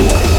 Boy.